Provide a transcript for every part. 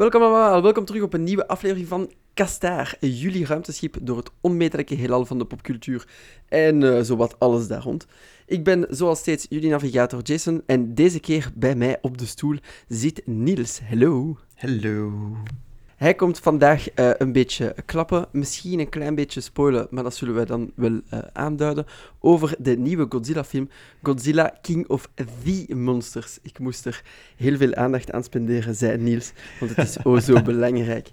Welkom allemaal, welkom terug op een nieuwe aflevering van Kastaar, jullie ruimteschip door het onmetelijke heelal van de popcultuur en uh, zowat alles daar rond. Ik ben zoals steeds jullie navigator Jason en deze keer bij mij op de stoel zit Niels. Hallo. Hallo. Hij komt vandaag uh, een beetje klappen, misschien een klein beetje spoilen, maar dat zullen wij dan wel uh, aanduiden, over de nieuwe Godzilla-film Godzilla King of the Monsters. Ik moest er heel veel aandacht aan spenderen, zei Niels, want het is o zo belangrijk.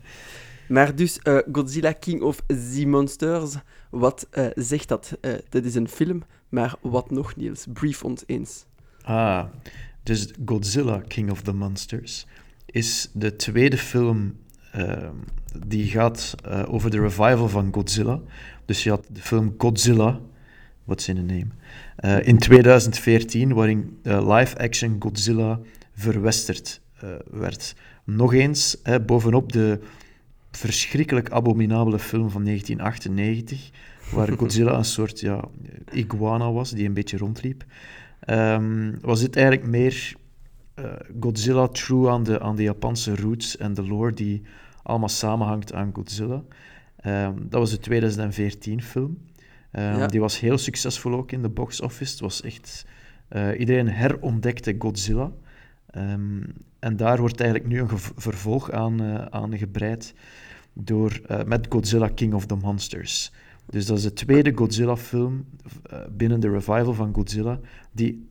Maar dus uh, Godzilla King of the Monsters, wat zegt dat? dat is een film, maar wat nog, Niels? Brief ons eens. Ah, dus Godzilla King of the Monsters is de tweede film die gaat uh, over de revival van Godzilla. Dus je had de film Godzilla, what's in the name, uh, in 2014, waarin live-action Godzilla verwesterd werd. Nog eens, hè, bovenop de verschrikkelijk abominabele film van 1998, waar Godzilla een soort ja, iguana was die een beetje rondliep, um, was dit eigenlijk meer Godzilla true aan de, aan de Japanse roots en de lore die allemaal samenhangt aan Godzilla. Um, dat was de 2014-film. Um, ja. Die was heel succesvol ook in de box office. Het was echt... Uh, iedereen herontdekte Godzilla. Um, en daar wordt eigenlijk nu een vervolg aan, uh, aan gebreid door, uh, met Godzilla King of the Monsters. Dus dat is de tweede Godzilla-film binnen de revival van Godzilla, die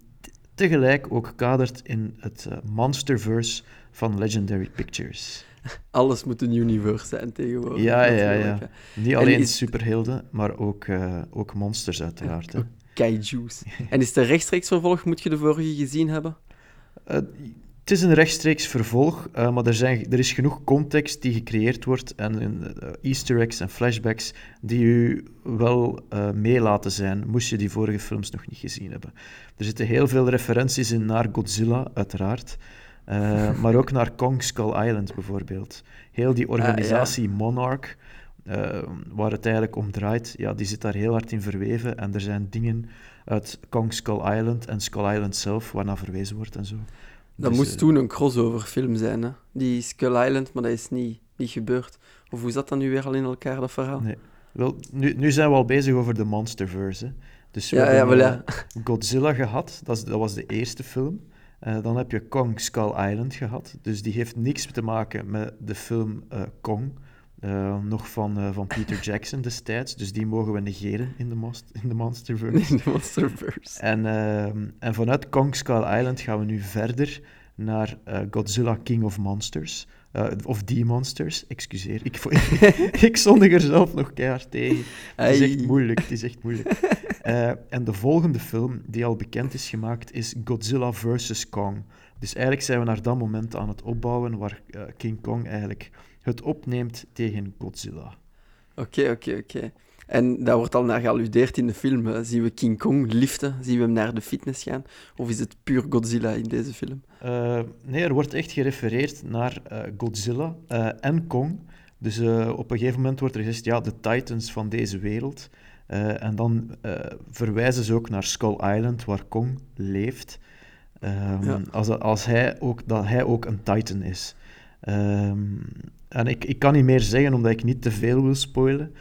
tegelijk ook kadert in het Monsterverse van Legendary Pictures. Alles moet een universe zijn tegenwoordig. Ja, ja, ja. Niet alleen is... superhelden, maar ook, uh, ook monsters uiteraard. Kaiju's. en is het een rechtstreeks vervolg? Moet je de vorige gezien hebben? Uh, het is een rechtstreeks vervolg, uh, maar er, zijn, er is genoeg context die gecreëerd wordt en uh, easter eggs en flashbacks die u wel uh, mee laten zijn, moest je die vorige films nog niet gezien hebben. Er zitten heel veel referenties in naar Godzilla, uiteraard. Uh, maar ook naar Kong Skull Island bijvoorbeeld. Heel die organisatie ah, ja. Monarch, uh, waar het eigenlijk om draait, ja, die zit daar heel hard in verweven. En er zijn dingen uit Kong Skull Island en Skull Island zelf waar naar verwezen wordt en zo. Dat dus, moest uh, toen een crossover film zijn, hè? die Skull Island, maar dat is niet, niet gebeurd. Of hoe zat dat nu weer al in elkaar, dat verhaal? Nee. Wel, nu, nu zijn we al bezig over de Monsterverse. Hè. Dus we ja, hebben ja, Godzilla gehad, dat, is, dat was de eerste film. Uh, dan heb je Kong Skull Island gehad. Dus die heeft niks te maken met de film uh, Kong. Uh, nog van, van Peter Jackson destijds. Dus die mogen we negeren in de, most, in de Monsterverse. In de Monsterverse. En, ehm, en vanuit Kong Skull Island gaan we nu verder naar Godzilla King of Monsters. of The Monsters, excuseer. Ik, ik zondig er zelf nog keihard tegen. Het is echt moeilijk, het is echt moeilijk. Uh, en de volgende film die al bekend is gemaakt is Godzilla vs. Kong. Dus eigenlijk zijn we naar dat moment aan het opbouwen waar uh, King Kong eigenlijk het opneemt tegen Godzilla. Oké, oké, oké. En dat wordt al naar gealludeerd in de film. Zien we King Kong liften? Zien we hem naar de fitness gaan? Of is het puur Godzilla in deze film? Uh, nee, er wordt echt gerefereerd naar Godzilla en Kong. Dus op een gegeven moment wordt er gezegd, ja, de titans van deze wereld. Uh, en dan uh, verwijzen ze ook naar Skull Island, waar Kong leeft. Um, ja. als, als hij ook, dat hij ook een Titan is. Um, en ik, ik kan niet meer zeggen, omdat ik niet te veel wil spoilen.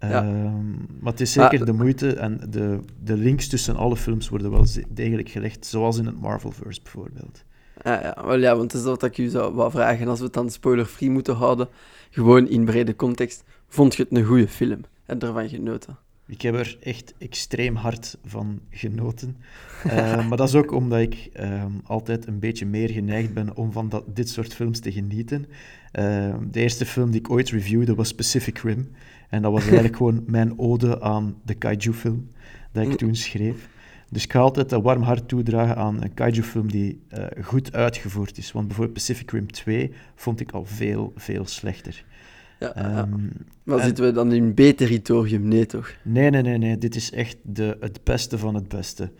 Ja. Um, maar het is zeker de moeite en de, de links tussen alle films worden wel degelijk gelegd, zoals in het Marvelverse bijvoorbeeld. Ja, ja, wel ja, want dat is wat ik u zou wou vragen. Als we het dan spoiler-free moeten houden, gewoon in brede context, vond je het een goede film en ervan genoten? Ik heb er echt extreem hard van genoten. Uh, maar dat is ook omdat ik uh, altijd een beetje meer geneigd ben om van dat, dit soort films te genieten. Uh, de eerste film die ik ooit reviewde was Pacific Rim. En dat was eigenlijk gewoon mijn ode aan de kaiju-film dat ik toen schreef. Dus ik ga altijd een warm hart toedragen aan een kaiju-film die eh, goed uitgevoerd is. Want bijvoorbeeld Pacific Rim 2 vond ik al veel, veel slechter. Ja, um, maar en... zitten we dan in B-territorium? Nee, toch? Nee, nee, nee, nee. Dit is echt de, het beste van het beste.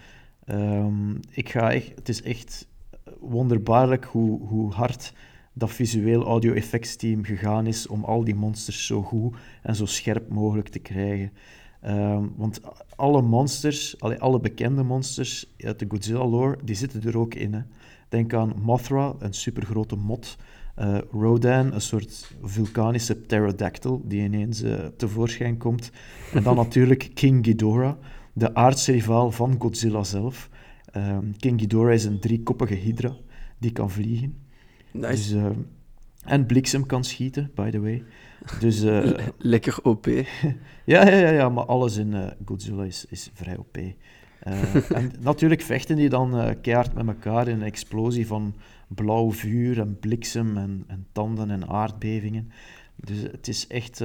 Um, ik ga echt, het is echt wonderbaarlijk hoe, hoe hard dat visueel audio effects team gegaan is om al die monsters zo goed en zo scherp mogelijk te krijgen. Um, want alle monsters, alle, alle bekende monsters uit de Godzilla lore, die zitten er ook in. Hè. Denk aan Mothra, een supergrote mot Eh, Rodan, een soort vulkanische pterodactyl die ineens uh, tevoorschijn komt. En dan natuurlijk King Ghidorah, de aardsrivaal van Godzilla zelf. Ehm, King Ghidorah is een driekoppige hydra die kan vliegen. Nice. Dus, uh, en bliksem kan schieten, by the way. Dus, uh, Lekker OP. ja, ja, ja, ja, maar alles in uh, Godzilla is, is vrij OP. en natuurlijk vechten die dan keihard met elkaar in een explosie van blauw vuur en bliksem en, en tanden en aardbevingen. Dus het is echt...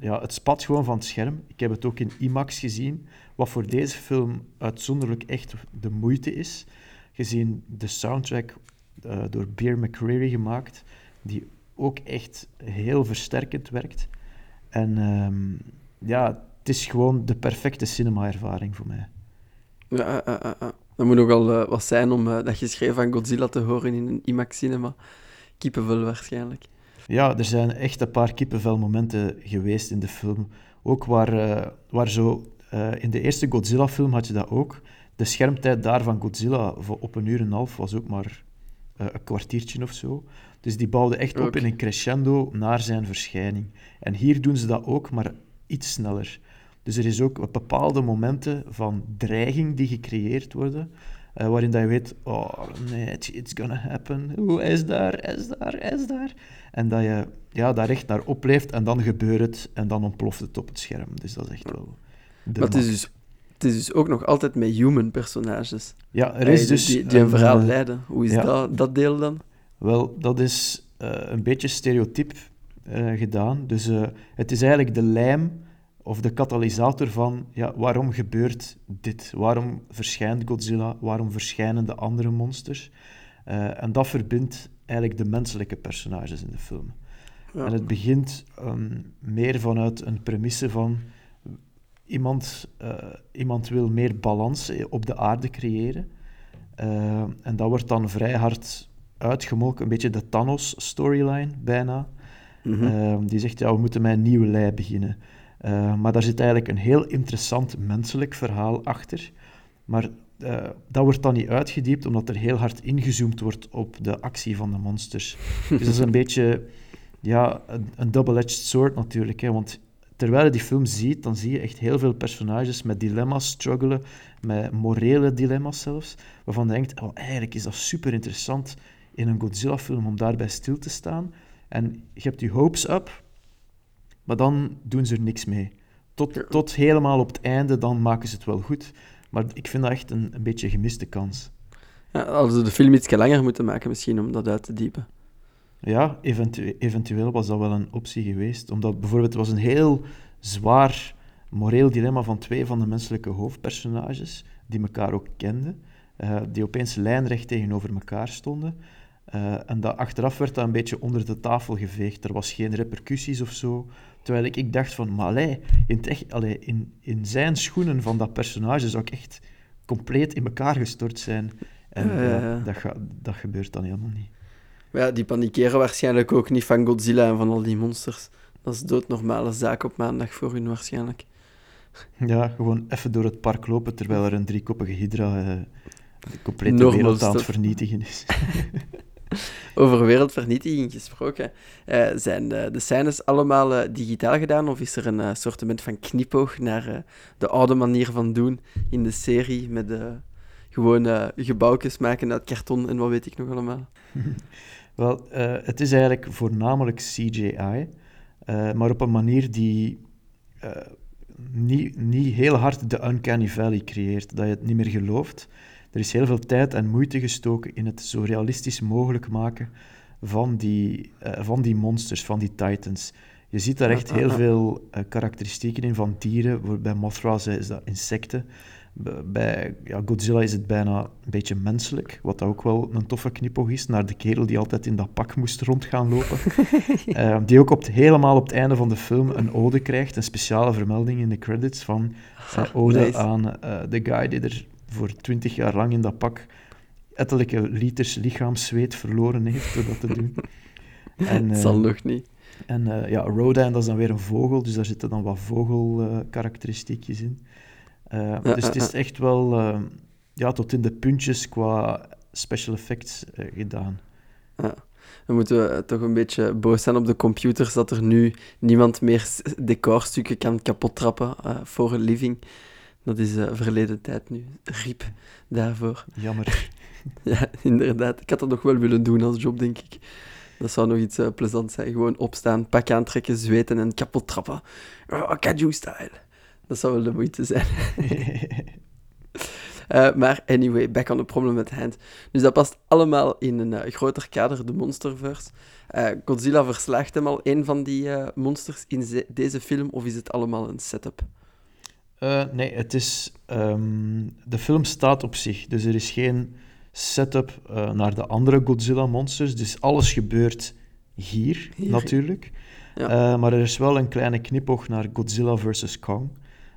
ja, het spat gewoon van het scherm. Ik heb het ook in IMAX gezien, wat voor deze film uitzonderlijk echt de moeite is. Gezien de soundtrack uh, door Beer McCreary gemaakt, die ook echt heel versterkend werkt. En um, ja, het is gewoon de perfecte cinema-ervaring voor mij. Ja, uh, dat moet ook al wat zijn om dat geschreven van Godzilla te horen in een IMAX-cinema. Kippenvel waarschijnlijk. Ja, er zijn echt een paar kippenvel-momenten geweest in de film. Ook waar, waar zo... in de eerste Godzilla-film had je dat ook. De schermtijd daar van Godzilla op een uur en een half was ook maar uh, een kwartiertje of zo. Dus die bouwde echt op in een crescendo naar zijn verschijning. En hier doen ze dat ook, maar iets sneller. Dus er is ook bepaalde momenten van dreiging die gecreëerd worden, uh, waarin dat je weet, oh nee, it's, gonna happen. Hij is daar, hij is daar, hij is daar. En dat je ja, daar echt naar opleeft en dan gebeurt het en dan ontploft het op het scherm. Dus dat is echt wel... Maar het is, dus, het is dus ook nog altijd met human personages. Ja, er is dus... Die, die een verhaal leiden. Hoe is ja. dat, dat deel dan? Wel, dat is uh, een beetje stereotyp gedaan. Dus het is eigenlijk de lijm of de katalysator van ja, waarom gebeurt dit? Waarom verschijnt Godzilla? Waarom verschijnen de andere monsters? en dat verbindt eigenlijk de menselijke personages in de film. Ja. En het begint um, meer vanuit een premisse van iemand, uh, iemand wil meer balans op de aarde creëren. Uh, en dat wordt dan vrij hard uitgemolken, een beetje de Thanos-storyline bijna. Mm -hmm. uh, die zegt, ja, we moeten met een nieuwe lei beginnen. Maar daar zit eigenlijk een heel interessant menselijk verhaal achter. Maar dat wordt dan niet uitgediept, omdat er heel hard ingezoomd wordt op de actie van de monsters. dus dat is een beetje ja, een, een double-edged sword natuurlijk. Hè, want terwijl je die film ziet, dan zie je echt heel veel personages met dilemma's struggelen, met morele dilemma's zelfs, waarvan je denkt, oh, eigenlijk is dat super interessant in een Godzilla-film om daarbij stil te staan. En je hebt je hopes up, maar dan doen ze er niks mee. Tot, tot helemaal op het einde, dan maken ze het wel goed. Maar ik vind dat echt een, een beetje gemiste kans. Ja, als ze de film iets langer moeten maken, misschien, om dat uit te diepen. Ja, eventu eventueel was dat wel een optie geweest. Omdat bijvoorbeeld het was een heel zwaar moreel dilemma van twee van de menselijke hoofdpersonages, die elkaar ook kenden, uh, die opeens lijnrecht tegenover elkaar stonden. Uh, en dat achteraf werd dat een beetje onder de tafel geveegd. Er was geen repercussies of zo. Terwijl ik, ik dacht van, maar allee, in, allee, in, in zijn schoenen van dat personage zou ik echt compleet in elkaar gestort zijn. En uh, dat, ga, dat gebeurt dan helemaal niet. Maar ja, die panikeren waarschijnlijk ook niet van Godzilla en van al die monsters. Dat is doodnormale zaak op maandag voor hun waarschijnlijk. Ja, gewoon even door het park lopen terwijl er een driekoppige hydra uh, de complete wereld aan het vernietigen is. Over wereldvernietiging gesproken, uh, zijn de, de scènes allemaal uh, digitaal gedaan of is er een soortement van knipoog naar de oude manier van doen in de serie met gewoon gebouwtjes maken uit karton en wat weet ik nog allemaal? Wel, het is eigenlijk voornamelijk CGI, maar op een manier die niet, niet heel hard de uncanny valley creëert, dat je het niet meer gelooft. Er is heel veel tijd en moeite gestoken in het zo realistisch mogelijk maken van die, van die monsters, van die titans. Je ziet daar echt heel veel karakteristieken in van dieren. Bij Mothra is dat insecten. Bij ja, Godzilla is het bijna een beetje menselijk, wat ook wel een toffe knipoog is, naar de kerel die altijd in dat pak moest rondgaan lopen. uh, die ook op helemaal op het einde van de film een ode krijgt, een speciale vermelding in de credits van uh, ode aan de guy die er voor twintig jaar lang in dat pak ettelijke liters lichaamszweet verloren heeft door dat te doen. En, het zal nog niet. En ja, Rodan, dat is dan weer een vogel, dus daar zitten dan wat vogelkarakteristiekjes in. Uh, dus het is echt wel ja, tot in de puntjes qua special effects gedaan. Ja. Dan moeten we toch een beetje boos zijn op de computers dat er nu niemand meer decorstukken kan kapot trappen eh, voor een living. Dat is eh, verleden tijd nu. Riep daarvoor. Jammer. Ja, inderdaad. Ik had dat nog wel willen doen als job, denk ik. Dat zou nog iets eh, plezant zijn. Gewoon opstaan, pak aantrekken, zweten en kapot trappen. Oh, Kaju-style. Dat zou wel de moeite zijn. Eh, maar anyway, back on the problem at hand. Dus dat past allemaal in een groter kader, de Monsterverse. Godzilla verslaagt hem al een van die monsters in ze- deze film, of is het allemaal een setup? Eh, nee, het is... ehm, de film staat op zich, dus er is geen setup eh, naar de andere Godzilla-monsters. Dus alles gebeurt hier, Hier. natuurlijk. Ja. Eh, maar er is wel een kleine knipoog naar Godzilla vs. Kong,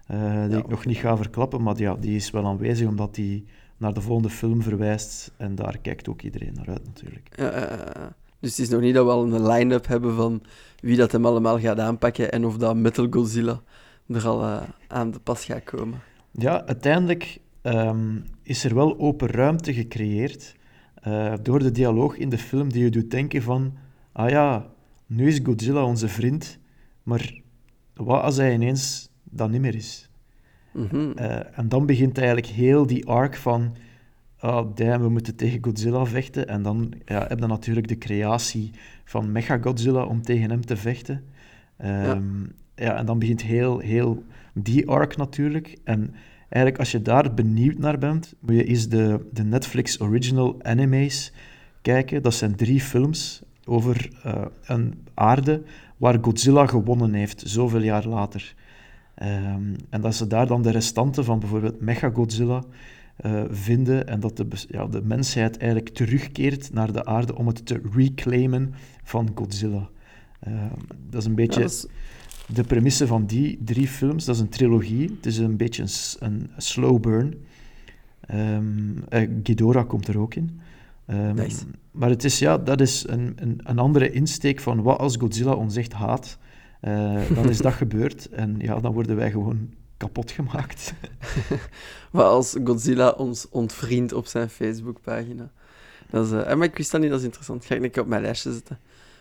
die Ja, ik nog niet ga verklappen, maar ja, die is wel aanwezig omdat die naar de volgende film verwijst en daar kijkt ook iedereen naar uit natuurlijk. Ja, dus het is nog niet dat we al een line-up hebben van wie dat hem allemaal gaat aanpakken en of dat Metal Godzilla er al eh, aan de pas gaat komen. Ja, uiteindelijk ehm, is er wel open ruimte gecreëerd eh, door de dialoog in de film die je doet denken van, ah ja, nu is Godzilla onze vriend, maar wat als hij ineens dat niet meer is? Mhm. Eh, en dan begint eigenlijk heel die arc van, ah damn, we moeten tegen Godzilla vechten. En dan ja, heb je natuurlijk de creatie van Mechagodzilla om tegen hem te vechten. Ehm, ja. En dan begint heel, heel die arc natuurlijk. En eigenlijk als je daar benieuwd naar bent, moet je eens de, de Netflix original animes kijken. Dat zijn drie films over eh, een aarde waar Godzilla gewonnen heeft, zoveel jaar later. Ehm, en dat ze daar dan de restanten van bijvoorbeeld Mechagodzilla eh vinden en dat de, ja, de mensheid eigenlijk terugkeert naar de aarde om het te reclaimen van Godzilla. Ehm, dat is een Ja, beetje dat is- de premisse van die drie films. Dat is een trilogie. Het is een beetje een, slow burn. Eh, Ghidorah komt er ook in. Ehm, Nice. Maar het is, ja, dat is een, een, een andere insteek van wat als Godzilla ons echt haat. eh, dan is dat gebeurd en ja, dan worden wij gewoon kapot gemaakt. Wat als Godzilla ons ontvriend op zijn Facebookpagina. Dat is, eh, eh, maar ik wist dat niet, dat is interessant. Ga ik een keer op mijn lijstje zetten.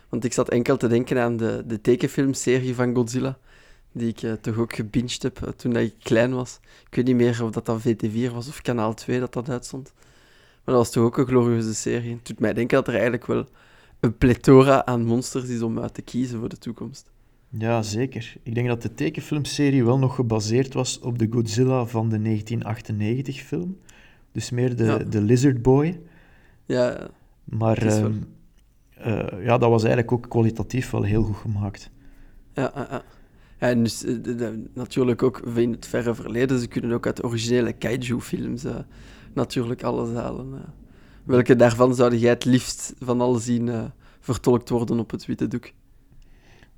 Want ik zat enkel te denken aan de, de tekenfilmserie van Godzilla, die ik eh, toch ook gebinged heb eh, toen dat ik klein was. Ik weet niet meer of dat dan VT4 was of Kanaal 2 dat dat uitstond. Maar dat was toch ook een glorieuze serie. Het doet mij denken dat er eigenlijk wel een plethora aan monsters is om uit te kiezen voor de toekomst. Ja, zeker. Ik denk dat de tekenfilmserie wel nog gebaseerd was op de Godzilla van de 1998-film. Dus meer de, Ja. de Lizard Boy. Ja, Maar Het eh, ja, dat was eigenlijk ook kwalitatief wel heel goed gemaakt. Ja, ja, En dus, eh, de- de- natuurlijk ook in het verre verleden, ze kunnen ook uit originele kaiju-films eh, natuurlijk alles halen. Welke daarvan zou jij het liefst van al zien vertolkt worden op het witte doek?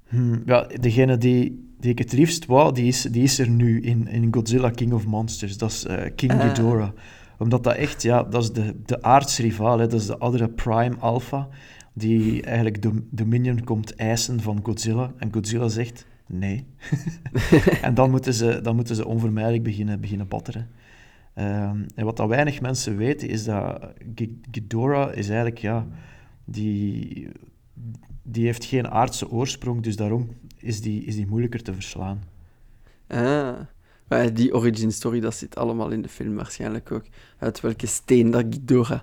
Hm, ja, degene die, die ik het liefst wou, die is, die is er nu in, in Godzilla King of Monsters. Dat is King Ah. Ghidorah. Omdat dat echt, ja, dat is de, de aardsrivaal. Hè. Dat is de andere Prime Alpha, die eigenlijk Dom- Dominion komt eisen van Godzilla. En Godzilla zegt nee. en dan moeten, ze, dan moeten ze onvermijdelijk beginnen, beginnen batteren. Ehm, en wat dat weinig mensen weten, is dat Ghidorah is eigenlijk, ja, die, die heeft geen aardse oorsprong, dus daarom is die, is die moeilijker te verslaan. Ah, die origin story, dat zit allemaal in de film waarschijnlijk ook. Uit welke steen dat Ghidorah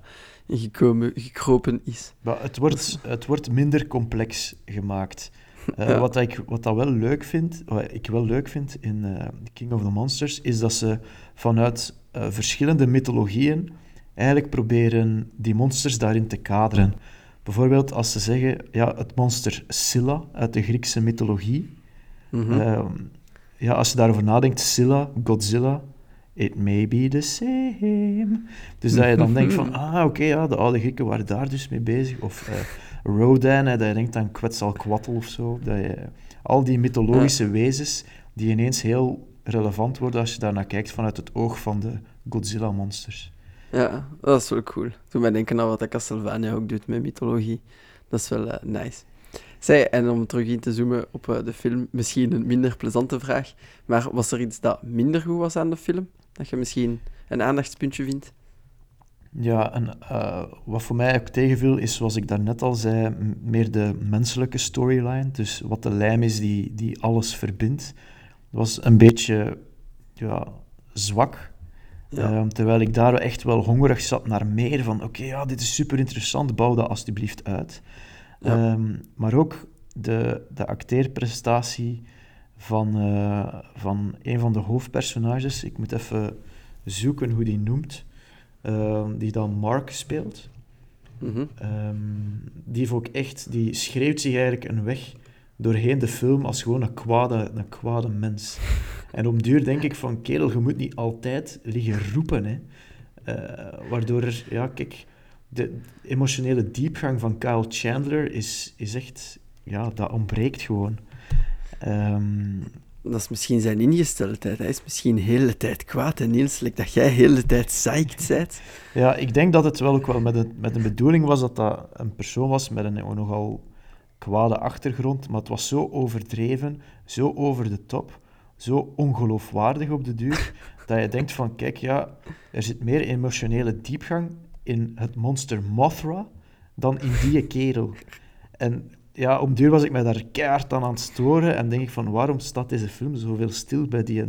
gekomen, gekropen is. Maar het wordt, het wordt minder complex gemaakt. Eh, Ja. wat, ik, wat dat wel leuk vind, wat ik wel leuk vind in eh, King of the Monsters, is dat ze vanuit eh, verschillende mythologieën eigenlijk proberen die monsters daarin te kaderen. Bijvoorbeeld als ze zeggen, ja, het monster Scylla uit de Griekse mythologie. Mhm. Ehm, ja, als je daarover nadenkt, Scylla, Godzilla, it may be the same. Dus dat je dan denkt van, ah, oké, ja, de oude Grieken waren daar dus mee bezig. Of eh, Rodan, hè, dat je denkt aan Quetzalcoatl of zo. Dat je, al die mythologische wezens die ineens heel relevant worden als je daarnaar kijkt vanuit het oog van de Godzilla-monsters. Ja, dat is wel cool. Toen mij denken aan wat Castlevania ook doet met mythologie. Dat is wel eh, nice. Zij, en om terug in te zoomen op eh, de film, misschien een minder plezante vraag, maar was er iets dat minder goed was aan de film? Dat je misschien een aandachtspuntje vindt? Ja, en uh, wat voor mij ook tegenviel is, zoals ik daarnet al zei, meer de menselijke storyline. Dus wat de lijm is die, die alles verbindt. was een beetje ja, zwak. Ja. Uh, terwijl ik daar echt wel hongerig zat naar meer van, oké, ja, dit is super interessant, bouw dat alsjeblieft uit. Ja. Um, maar ook de, de acteerprestatie van, uh, van een van de hoofdpersonages. Ik moet even zoeken hoe die noemt. Uh, die dan Mark speelt. Mm -hmm. um, die heeft ook echt, die schreeuwt zich eigenlijk een weg doorheen de film als gewoon een kwade, een kwade mens. En op duur denk ik van, kerel, je moet niet altijd liggen roepen. Hè. Uh, waardoor er, ja, kijk, de emotionele diepgang van Kyle Chandler is, is echt, ja, dat ontbreekt gewoon. Um, dat is misschien zijn ingesteldheid. Hij is misschien de hele tijd kwaad. En like dat jij de hele tijd psyched bent. Ja, ik denk dat het wel ook wel met een, met een bedoeling was dat dat een persoon was met een nogal kwade achtergrond. Maar het was zo overdreven, zo over de top, zo ongeloofwaardig op de duur, dat je denkt van, kijk, ja, er zit meer emotionele diepgang in het monster Mothra dan in die kerel. En ja, om duur was ik mij daar keihard aan aan het storen en denk ik van, waarom staat deze film zoveel stil bij die,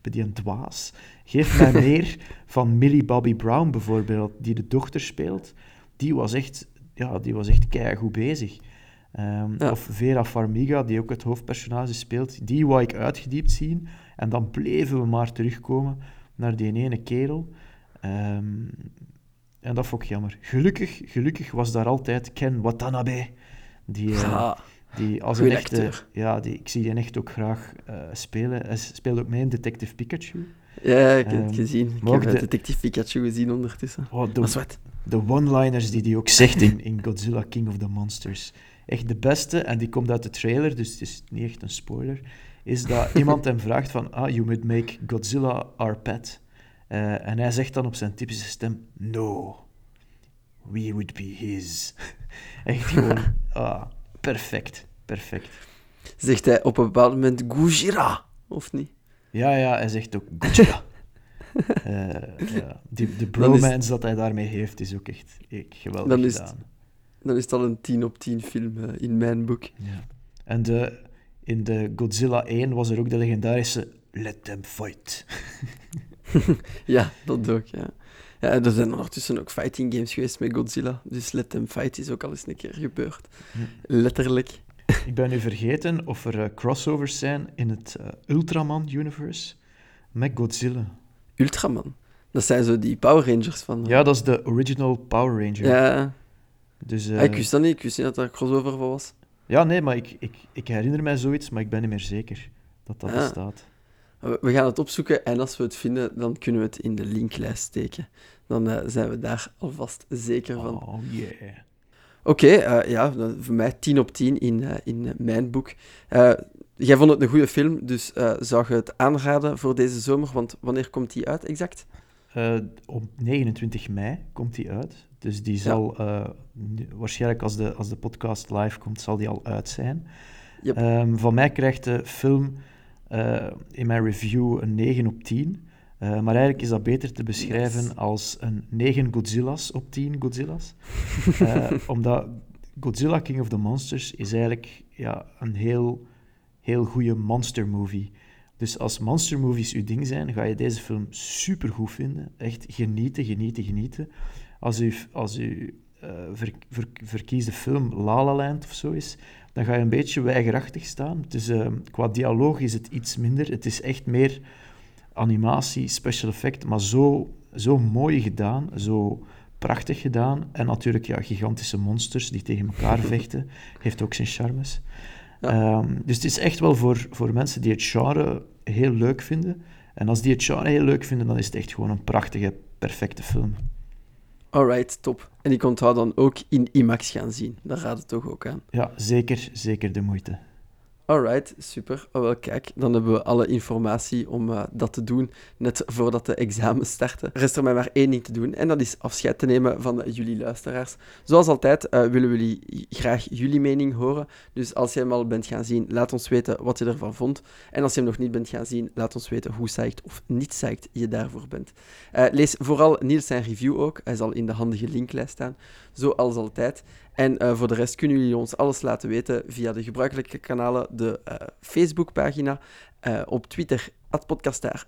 bij die dwaas? Geef mij meer van Millie Bobby Brown bijvoorbeeld, die de dochter speelt. Die was echt, ja, die was echt keigoed bezig. Um, ja. Of Vera Farmiga, die ook het hoofdpersonage speelt, die wou ik uitgediept zien. En dan bleven we maar terugkomen naar die ene kerel. Um, en dat vond ik jammer. Gelukkig, gelukkig was daar altijd Ken Watanabe. Die, uh, ja, die als een echte, ja, die, ik zie die echt ook graag uh, spelen. Hij speelt ook mee in Detective Pikachu. Ja, ik heb het um, gezien. Ik heb de, Detective Pikachu gezien ondertussen. Oh, de, de one-liners die hij ook zegt in, in Godzilla King of the Monsters. Echt de beste, en die komt uit de trailer, dus het is niet echt een spoiler, is dat iemand hem vraagt van, ah, you would make Godzilla our pet. Uh, en hij zegt dan op zijn typische stem, no, we would be his. Echt gewoon, ah, perfect, perfect. Zegt hij op een bepaald moment Gujira, of niet? Ja, ja, hij zegt ook Gujira. uh, ja. Die, de bromance is... dat hij daarmee heeft, is ook echt, echt geweldig dan is gedaan. Het, dan is het al een 10 op 10 film uh, in mijn boek. Ja. En de, in de Godzilla 1 was er ook de legendarische Let them fight. ja, dat ook, ja. Ja, er zijn ondertussen ook fighting games geweest met Godzilla. Dus Let Them Fight is ook al eens een keer gebeurd. Letterlijk. Ik ben nu vergeten of er uh, crossovers zijn in het uh, Ultraman-universe met Godzilla. Ultraman? Dat zijn zo die Power Rangers van... Uh... Ja, dat is de original Power Ranger. Ja. Dus, ah, ik wist dat niet. Ik wist niet dat er een crossover voor was. Ja, nee, maar ik, ik, ik herinner mij zoiets, maar ik ben niet meer zeker dat dat ah. bestaat. We gaan het opzoeken en als we het vinden, dan kunnen we het in de linklijst steken. Dan uh, zijn we daar alvast zeker van. Oh, yeah. Oké, okay, uh, ja, voor mij 10 op 10 in, uh, in mijn boek. jij vond het een goede film, dus zou je het aanraden voor deze zomer? Want wanneer komt die uit exact? op 29 mei komt die uit. Dus die zal waarschijnlijk als de, als de podcast live komt, zal die al uit zijn. Yep. Um, van mij krijgt de film in mijn review een 9 op 10. Uh, maar eigenlijk is dat beter te beschrijven yes. als een 9 Godzilla's op 10 Godzilla's. uh, omdat Godzilla King of the Monsters is eigenlijk ja, een heel, heel goede monster movie. Dus als monster movies uw ding zijn, ga je deze film super goed vinden. Echt genieten, genieten, genieten. Als u, als u uh, ver, ver, verkiest de film La La Land of zo is, dan ga je een beetje weigerachtig staan. Dus qua dialoog is het iets minder. Het is echt meer animatie, special effect, maar zo, zo mooi gedaan, zo prachtig gedaan. En natuurlijk, ja, gigantische monsters die tegen elkaar vechten, heeft ook zijn charmes. Ja. Um, dus het is echt wel voor, voor mensen die het genre heel leuk vinden. En als die het genre heel leuk vinden, dan is het echt gewoon een prachtige, perfecte film. Alright, top. En ik onthoud dan ook in IMAX gaan zien. Daar gaat het toch ook aan. Ja, zeker, zeker de moeite. Alright, super. Oh, wel, kijk, dan hebben we alle informatie om uh, dat te doen, net voordat de examens starten. Rest er mij maar één ding te doen, en dat is afscheid te nemen van jullie luisteraars. Zoals altijd uh, willen we jullie graag jullie mening horen. Dus als je hem al bent gaan zien, laat ons weten wat je ervan vond. En als je hem nog niet bent gaan zien, laat ons weten hoe psyched of niet psyched je daarvoor bent. Uh, lees vooral Niels zijn review ook. Hij zal in de handige linklijst staan, zoals altijd. En uh, voor de rest kunnen jullie ons alles laten weten via de gebruikelijke kanalen, de uh, Facebookpagina, uh, op Twitter, podcastaar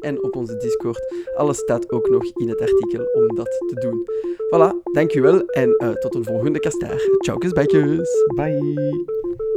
en op onze Discord. Alles staat ook nog in het artikel om dat te doen. Voilà, dankjewel en tot een volgende kastaar. Ciao, kusbijkjes. Bye.